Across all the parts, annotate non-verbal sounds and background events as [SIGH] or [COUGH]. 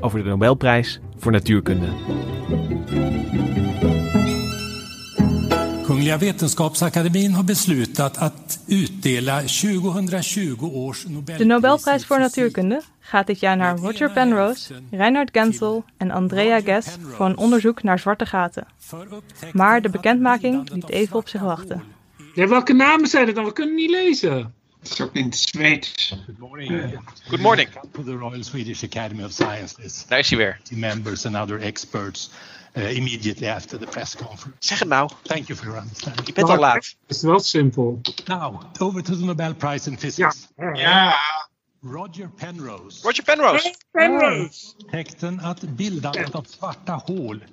over de Nobelprijs voor Natuurkunde. Kungliga Vetenskapsakademien har beslutat att utdela 2020 års De Nobelprijs voor Natuurkunde gaat dit jaar naar Roger Penrose, Reinhard Genzel en Andrea Ghez voor een onderzoek naar zwarte gaten. Maar de bekendmaking liet even op zich wachten. Ja, welke namen zijn het dan? We kunnen niet lezen. Het is ook in het Good morning. Good morning. To the Royal Swedish Academy of Sciences. Daar is hij weer. Members and other experts uh, immediately after the press conference. Zeg het nou. Thank you for your understanding. Je bent al laat. Het is wel. Now, over to the Nobel Prize in Physics. Ja, Roger Penrose Roger Penrose. Penrose. Tekten att bildandet av svarta hål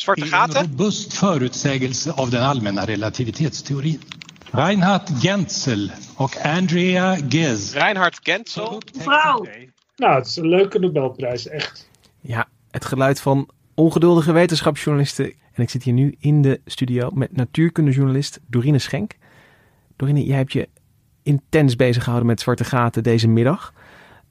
Zwarte är en robust förutsägelse av den allmänna relativitetsteorin. Reinhard Genzel och Andrea Ghez Reinhard Genzel. Vrouw. Nou, het is een leuke Nobelprijs, echt. Ja, het geluid van ongeduldige wetenschapsjournalisten. En ik zit hier nu in de studio met natuurkundejournalist Dorine Schenk. Dorine, jij hebt je intens bezig gehouden met zwarte gaten deze middag.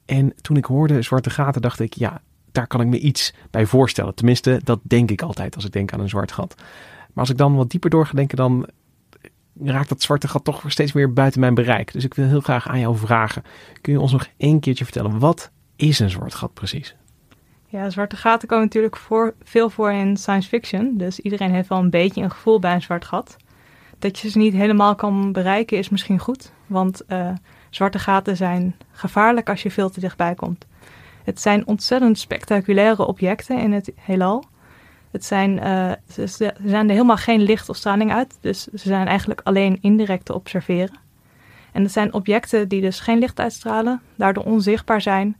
En toen ik hoorde zwarte gaten dacht ik, ja, daar kan ik me iets bij voorstellen. Tenminste, dat denk ik altijd als ik denk aan een zwart gat. Maar als ik dan wat dieper door ga denken, dan raakt dat zwarte gat toch steeds meer buiten mijn bereik. Dus ik wil heel graag aan jou vragen. Kun je ons nog één keertje vertellen, wat is een zwart gat precies? Ja, zwarte gaten komen natuurlijk voor, veel voor in science fiction. Dus iedereen heeft wel een beetje een gevoel bij een zwart gat. Dat je ze niet helemaal kan bereiken is misschien goed. Want eh, zwarte gaten zijn gevaarlijk als je veel te dichtbij komt. Het zijn ontzettend spectaculaire objecten in het heelal. Het zijn, eh, ze, zijn er helemaal geen licht of straling uit. Dus ze zijn eigenlijk alleen indirect te observeren. En het zijn objecten die dus geen licht uitstralen, daardoor onzichtbaar zijn.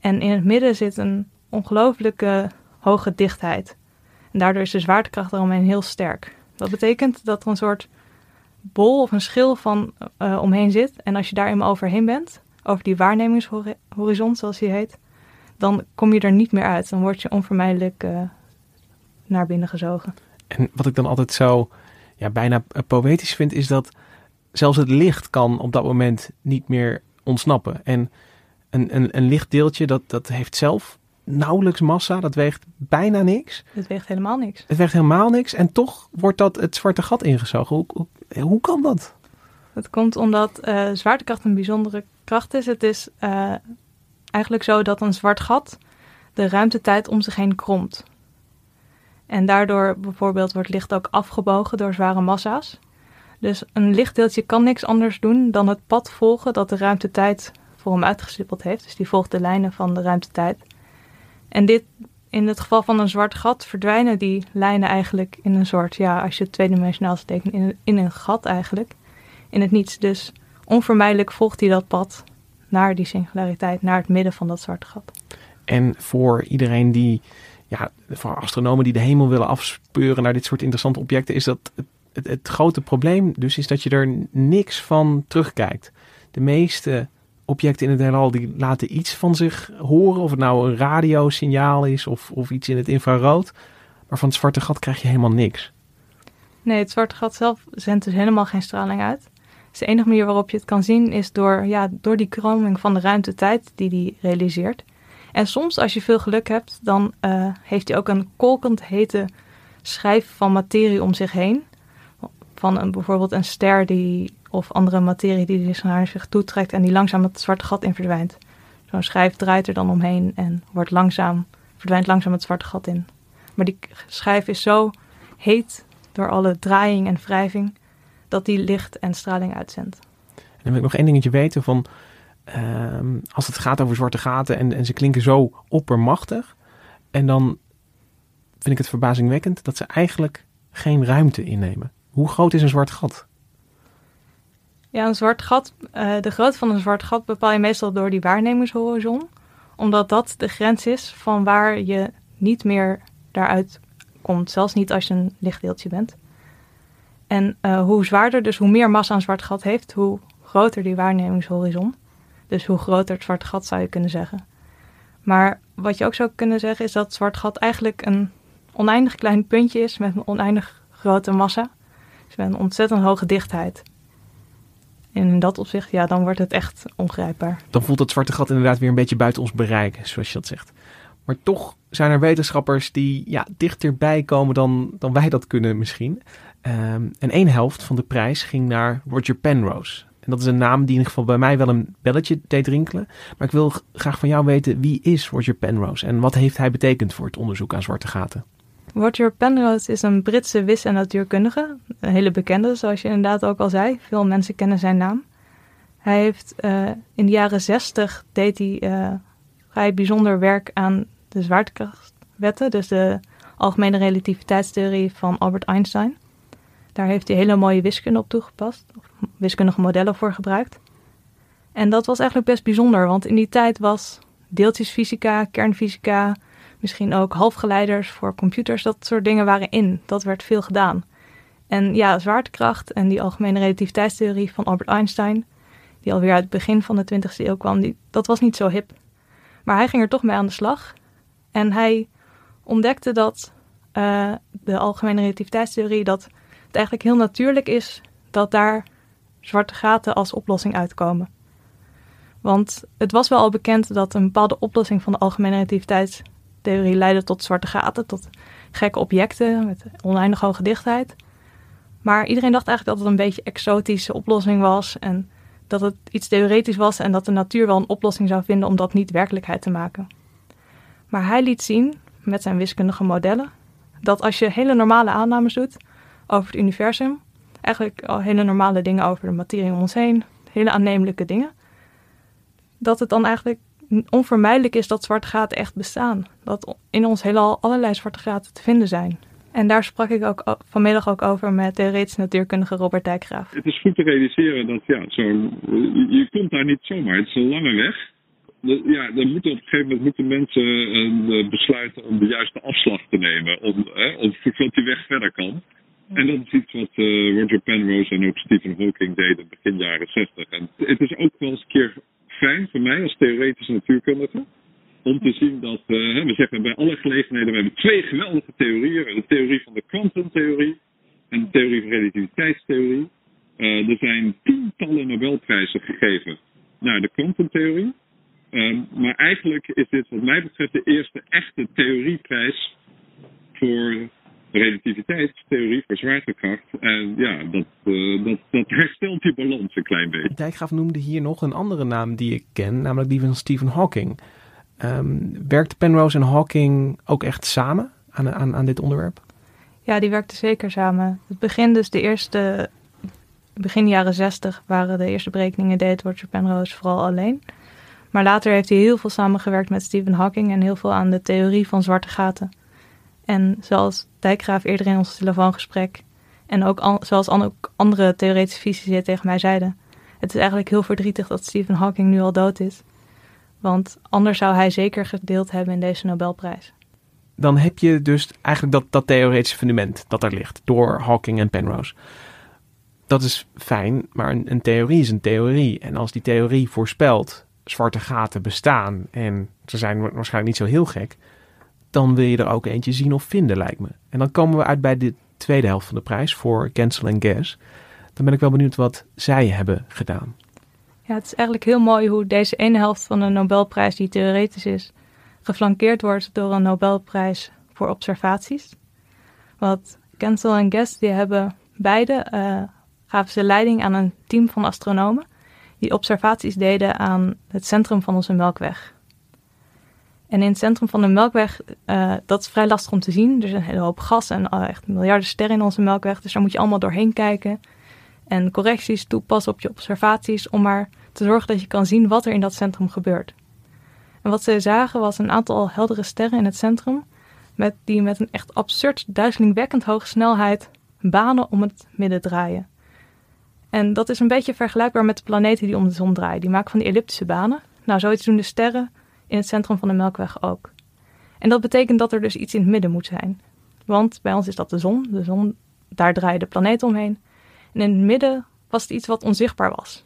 En in het midden zit een ongelooflijke hoge dichtheid. En daardoor is de zwaartekracht eromheen heel sterk. Dat betekent dat er een soort bol of een schil van eh, omheen zit. En als je daar eenmaal overheen bent, over die waarnemingshorizon zoals die heet, dan kom je er niet meer uit. Dan word je onvermijdelijk eh, naar binnen gezogen. En wat ik dan altijd zo ja, bijna poëtisch vind, is dat zelfs het licht kan op dat moment niet meer ontsnappen. En een, een, een lichtdeeltje, dat, dat heeft zelf nauwelijks massa, dat weegt bijna niks. Het weegt helemaal niks. Het weegt helemaal niks en toch wordt dat het zwarte gat ingezogen. Hoe, hoe, hoe kan dat? Dat komt omdat eh, zwaartekracht een bijzondere kracht is. Het is eh, eigenlijk zo dat een zwart gat de ruimtetijd om zich heen kromt. En daardoor bijvoorbeeld wordt licht ook afgebogen door zware massa's. Dus een lichtdeeltje kan niks anders doen dan het pad volgen dat de ruimtetijd voor hem uitgestippeld heeft. Dus die volgt de lijnen van de ruimtetijd. En dit, in het geval van een zwart gat verdwijnen die lijnen eigenlijk in een soort, ja, als je het tweedimensionaal tekent, in in een gat eigenlijk. In het niets. Dus onvermijdelijk volgt hij dat pad naar die singulariteit, naar het midden van dat zwarte gat. En voor iedereen die, ja, voor astronomen die de hemel willen afspeuren naar dit soort interessante objecten, is dat het, het, grote probleem dus is dat je er niks van terugkijkt. De meeste objecten in het heelal die laten iets van zich horen, of het nou een radiosignaal is of, of iets in het infrarood. Maar van het zwarte gat krijg je helemaal niks. Nee, het zwarte gat zelf zendt dus helemaal geen straling uit. Dus de enige manier waarop je het kan zien is door, ja, door die kroming van de ruimtetijd die die realiseert. En soms, als je veel geluk hebt, dan uh, heeft hij ook een kolkend hete schijf van materie om zich heen. Van een, bijvoorbeeld een ster die, of andere materie die naar zich toetrekt en die langzaam het zwarte gat in verdwijnt. Zo'n schijf draait er dan omheen en wordt langzaam verdwijnt langzaam het zwarte gat in. Maar die schijf is zo heet door alle draaiing en wrijving dat die licht en straling uitzendt. En dan wil ik nog één dingetje weten van ehm, als het gaat over zwarte gaten en, en ze klinken zo oppermachtig. En dan vind ik het verbazingwekkend dat ze eigenlijk geen ruimte innemen. Hoe groot is een zwart gat? Ja, een zwart gat, eh, de grootte van een zwart gat bepaal je meestal door die waarnemingshorizon. Omdat dat de grens is van waar je niet meer daaruit komt. Zelfs niet als je een lichtdeeltje bent. En eh, hoe zwaarder, dus hoe meer massa een zwart gat heeft, hoe groter die waarnemingshorizon. Dus hoe groter het zwarte gat zou je kunnen zeggen. Maar wat je ook zou kunnen zeggen is dat het zwart gat eigenlijk een oneindig klein puntje is met een oneindig grote massa. Dus met een ontzettend hoge dichtheid. En in dat opzicht, ja, dan wordt het echt ongrijpbaar. Dan voelt het zwarte gat inderdaad weer een beetje buiten ons bereik, zoals je dat zegt. Maar toch zijn er wetenschappers die ja, dichterbij komen dan, dan wij dat kunnen misschien. Ehm, en één helft van de prijs ging naar Roger Penrose. Dat is een naam die in ieder geval bij mij wel een belletje deed rinkelen. Maar ik wil graag van jou weten, wie is Roger Penrose? En wat heeft hij betekend voor het onderzoek aan zwarte gaten? Roger Penrose is een Britse wis- en natuurkundige. Een hele bekende, zoals je inderdaad ook al zei. Veel mensen kennen zijn naam. Hij heeft uh, in de jaren zestig deed hij uh, vrij bijzonder werk aan de zwaartekrachtwetten. Dus de algemene relativiteitstheorie van Albert Einstein. Daar heeft hij hele mooie wiskunde op toegepast. Of wiskundige modellen voor gebruikt. En dat was eigenlijk best bijzonder, want in die tijd was deeltjesfysica, kernfysica, misschien ook halfgeleiders voor computers, dat soort dingen waren in. Dat werd veel gedaan. En ja, zwaartekracht en die algemene relativiteitstheorie van Albert Einstein, die alweer uit het begin van de 20e eeuw kwam, die, dat was niet zo hip. Maar hij ging er toch mee aan de slag. En hij ontdekte dat uh, de algemene relativiteitstheorie, dat het eigenlijk heel natuurlijk is dat daar zwarte gaten als oplossing uitkomen. Want het was wel al bekend dat een bepaalde oplossing van de algemene relativiteitstheorie leidde tot zwarte gaten, tot gekke objecten met oneindig hoge dichtheid. Maar iedereen dacht eigenlijk dat het een beetje exotische oplossing was en dat het iets theoretisch was en dat de natuur wel een oplossing zou vinden om dat niet werkelijkheid te maken. Maar hij liet zien met zijn wiskundige modellen dat als je hele normale aannames doet over het universum, eigenlijk al hele normale dingen over de materie om ons heen, hele aannemelijke dingen, dat het dan eigenlijk onvermijdelijk is dat zwarte gaten echt bestaan. Dat in ons heelal allerlei zwarte gaten te vinden zijn. En daar sprak ik ook vanmiddag ook over met de reeds natuurkundige Robert Dijkgraaf. Het is goed te realiseren dat ja, zo, je komt daar niet zomaar. Het is een lange weg. Ja, dan moeten op een gegeven moment moeten mensen uh, besluiten om de juiste afslag te nemen. Om, uh, om, zodat die weg verder kan. En dat is iets wat uh, Roger Penrose en ook Stephen Hawking deden begin jaren 60. En het is ook wel eens een keer fijn voor mij als theoretische natuurkundige. Om te zien dat, uh, we zeggen bij alle gelegenheden, we hebben twee geweldige theorieën. De theorie van de kwantumtheorie en de theorie van relativiteitstheorie. Uh, er zijn tientallen Nobelprijzen gegeven naar de kwantumtheorie. Uh, maar eigenlijk is dit wat mij betreft de eerste echte theorieprijs voor relativiteitstheorie voor zwaartekracht. En ja, dat, uh, dat, dat herstelt die balans een klein beetje. Dijkgraaf noemde hier nog een andere naam die ik ken, namelijk die van Stephen Hawking. Um, werkte Penrose en Hawking ook echt samen aan, aan, aan dit onderwerp? Ja, die werkten zeker samen. Het begin dus de eerste, begin jaren zestig waren de eerste berekeningen deed Roger Penrose vooral alleen. Maar later heeft hij heel veel samengewerkt met Stephen Hawking en heel veel aan de theorie van zwarte gaten. En zoals Dijkgraaf eerder in ons telefoongesprek en ook zoals an, ook andere theoretische fysici tegen mij zeiden, het is eigenlijk heel verdrietig dat Stephen Hawking nu al dood is. Want anders zou hij zeker gedeeld hebben in deze Nobelprijs. Dan heb je dus eigenlijk dat, dat theoretische fundament dat er ligt door Hawking en Penrose. Dat is fijn, maar een, een theorie is een theorie. En als die theorie voorspelt zwarte gaten bestaan en ze zijn waarschijnlijk niet zo heel gek, dan wil je er ook eentje zien of vinden, lijkt me. En dan komen we uit bij de tweede helft van de prijs voor Cancel en Gas. Dan ben ik wel benieuwd wat zij hebben gedaan. Ja, het is eigenlijk heel mooi hoe deze ene helft van de Nobelprijs, die theoretisch is, geflankeerd wordt door een Nobelprijs voor observaties. Want Cancel en Guest, die hebben beide, uh, gaven ze leiding aan een team van astronomen die observaties deden aan het centrum van onze Melkweg. En in het centrum van de Melkweg, uh, dat is vrij lastig om te zien. Er is een hele hoop gas en uh, echt miljarden sterren in onze Melkweg. Dus daar moet je allemaal doorheen kijken. En correcties toepassen op je observaties om maar te zorgen dat je kan zien wat er in dat centrum gebeurt. En wat ze zagen was een aantal heldere sterren in het centrum, met, die met een echt absurd, duizelingwekkend hoge snelheid banen om het midden draaien. En dat is een beetje vergelijkbaar met de planeten die om de zon draaien. Die maken van die elliptische banen. Nou, zoiets doen de sterren in het centrum van de Melkweg ook. En dat betekent dat er dus iets in het midden moet zijn. Want bij ons is dat de zon. De zon, daar draaien de planeten omheen. En in het midden was het iets wat onzichtbaar was.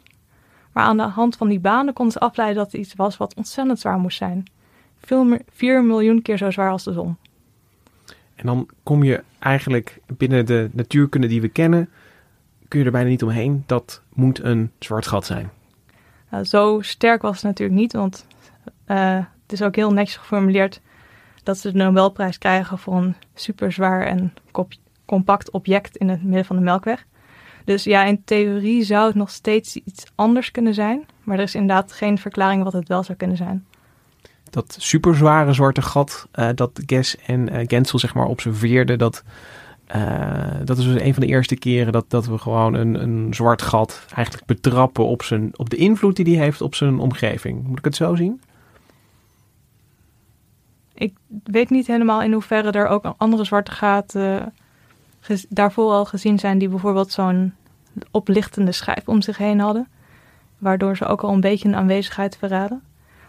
Maar aan de hand van die banen konden ze afleiden dat het iets was wat ontzettend zwaar moest zijn. Veel meer, 4 miljoen keer zo zwaar als de zon. En dan kom je eigenlijk binnen de natuurkunde die we kennen, kun je er bijna niet omheen. Dat moet een zwart gat zijn. Nou, zo sterk was het natuurlijk niet, want uh, het is ook heel netjes geformuleerd dat ze de Nobelprijs krijgen voor een super zwaar en compact object in het midden van de Melkweg. Dus ja, in theorie zou het nog steeds iets anders kunnen zijn, maar er is inderdaad geen verklaring wat het wel zou kunnen zijn. Dat superzware zwarte gat uh, dat Ges en uh, Gensel zeg maar observeerden, dat, dat is dus een van de eerste keren dat, dat we gewoon een, een zwart gat eigenlijk betrappen op, zijn, op de invloed die die heeft op zijn omgeving. Moet ik het zo zien? Ik weet niet helemaal in hoeverre er ook andere zwarte gaten daarvoor al gezien zijn die bijvoorbeeld zo'n oplichtende schijf om zich heen hadden. Waardoor ze ook al een beetje een aanwezigheid verraden.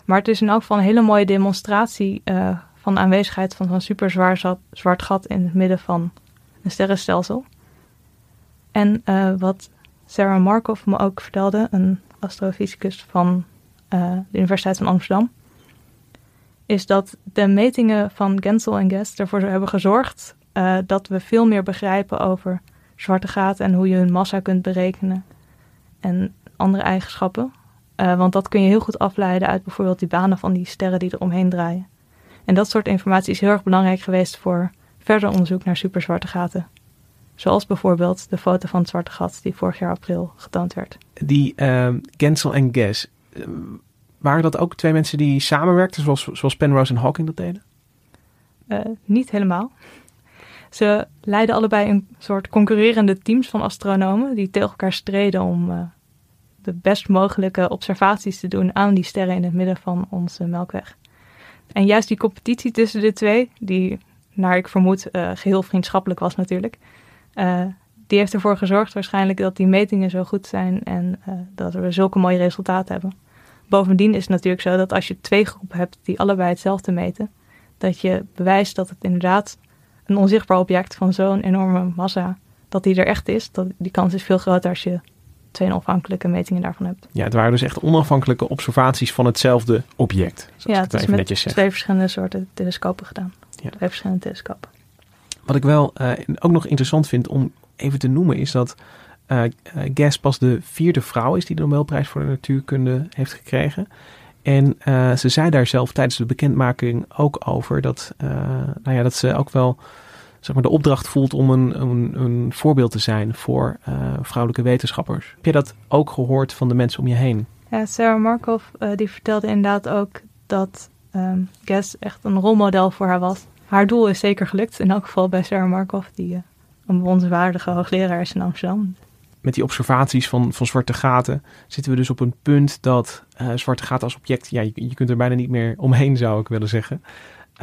Maar het is in elk geval een hele mooie demonstratie uh, van de aanwezigheid van zo'n super zwaar zwart gat in het midden van een sterrenstelsel. En uh, wat Sarah Markov me ook vertelde, een astrofysicus van de Universiteit van Amsterdam, is dat de metingen van Gensel en Guest ervoor hebben gezorgd uh, dat we veel meer begrijpen over zwarte gaten en hoe je hun massa kunt berekenen en andere eigenschappen. Uh, want dat kun je heel goed afleiden uit bijvoorbeeld die banen van die sterren die er omheen draaien. En dat soort informatie is heel erg belangrijk geweest voor verder onderzoek naar superzwarte gaten. Zoals bijvoorbeeld de foto van het zwarte gat die vorig jaar april getoond werd. Die uh, Gensel en Guess, waren dat ook twee mensen die samenwerkten zoals, zoals Penrose en Hawking dat deden? Uh, niet helemaal. Ze leidden allebei een soort concurrerende teams van astronomen die tegen elkaar streden om uh, de best mogelijke observaties te doen aan die sterren in het midden van onze Melkweg. En juist die competitie tussen de twee, die naar ik vermoed uh, geheel vriendschappelijk was natuurlijk, die heeft ervoor gezorgd waarschijnlijk dat die metingen zo goed zijn en dat we zulke mooie resultaten hebben. Bovendien is het natuurlijk zo dat als je twee groepen hebt die allebei hetzelfde meten, dat je bewijst dat het inderdaad een onzichtbaar object van zo'n enorme massa, dat die er echt is, dat, die kans is veel groter als je twee onafhankelijke metingen daarvan hebt. Ja, het waren dus echt onafhankelijke observaties van hetzelfde object. Ja, het is met twee verschillende soorten telescopen gedaan. Ja. Twee verschillende telescopen. Wat ik wel uh, ook nog interessant vind om even te noemen is dat uh, Gas pas de vierde vrouw is die de Nobelprijs voor de natuurkunde heeft gekregen. En uh, ze zei daar zelf tijdens de bekendmaking ook over dat, nou ja, dat ze ook wel zeg maar, de opdracht voelt om een, een, een voorbeeld te zijn voor vrouwelijke wetenschappers. Heb je dat ook gehoord van de mensen om je heen? Ja, Sarah Markov die vertelde inderdaad ook dat um, Gas echt een rolmodel voor haar was. Haar doel is zeker gelukt, in elk geval bij Sarah Markov, die een bewonderenswaardige hoogleraar is in Amsterdam met die observaties van, van zwarte gaten zitten we dus op een punt dat uh, zwarte gaten als object, ja, je, je, kunt er bijna niet meer omheen, zou ik willen zeggen.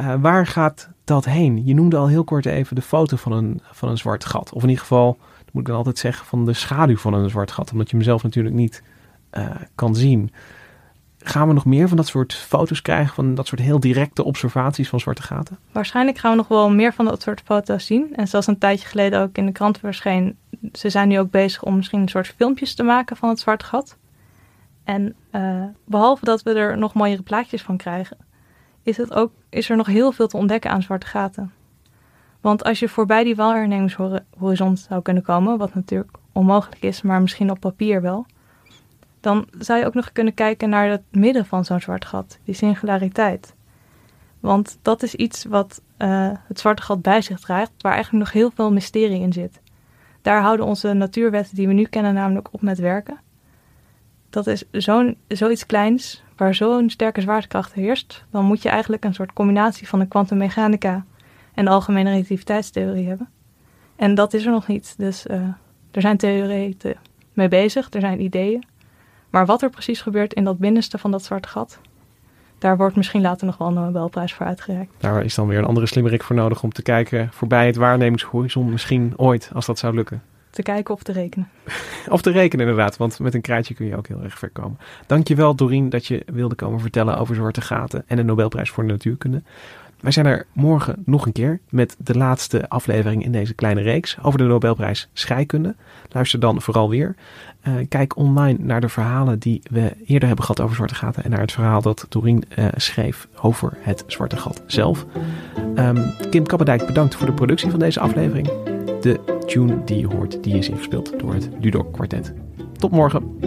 Uh, waar gaat dat heen? Je noemde al heel kort even de foto van een, van een zwart gat. Of in ieder geval, dat moet ik dan altijd zeggen, van de schaduw van een zwart gat. Omdat je hem zelf natuurlijk niet uh, kan zien. Gaan we nog meer van dat soort foto's krijgen, van dat soort heel directe observaties van zwarte gaten? Waarschijnlijk gaan we nog wel meer van dat soort foto's zien. En zoals een tijdje geleden ook in de krant verscheen, ze zijn nu ook bezig om misschien een soort filmpjes te maken van het zwarte gat. En uh, behalve dat we er nog mooiere plaatjes van krijgen, is, het ook, is er nog heel veel te ontdekken aan zwarte gaten. Want als je voorbij die waarnemingshorizon zou kunnen komen, wat natuurlijk onmogelijk is, maar misschien op papier wel, dan zou je ook nog kunnen kijken naar het midden van zo'n zwart gat, die singulariteit. Want dat is iets wat uh, het zwarte gat bij zich draagt, waar eigenlijk nog heel veel mysterie in zit. Daar houden onze natuurwetten die we nu kennen namelijk op met werken. Dat is zo'n, zoiets kleins waar zo'n sterke zwaartekracht heerst, dan moet je eigenlijk een soort combinatie van de kwantummechanica en de algemene relativiteitstheorie hebben. En dat is er nog niet. Dus uh, er zijn theorieën mee bezig, er zijn ideeën. Maar wat er precies gebeurt in dat binnenste van dat zwarte gat, daar wordt misschien later nog wel een Nobelprijs voor uitgereikt. Daar is dan weer een andere slimmerik voor nodig om te kijken voorbij het waarnemingshorizon misschien ooit, als dat zou lukken. Te kijken of te rekenen. [LAUGHS] of te rekenen inderdaad, want met een kraatje kun je ook heel erg ver komen. Dankjewel Dorien dat je wilde komen vertellen over zwarte gaten en de Nobelprijs voor de natuurkunde. Wij zijn er morgen nog een keer met de laatste aflevering in deze kleine reeks over de Nobelprijs Scheikunde. Luister dan vooral weer. Uh, kijk online naar de verhalen die we eerder hebben gehad over zwarte gaten en naar het verhaal dat Doreen uh, schreef over het zwarte gat zelf. Um, Kim Kappendijk bedankt voor de productie van deze aflevering. De tune die je hoort, die is ingespeeld door het Dudok Quartet. Tot morgen.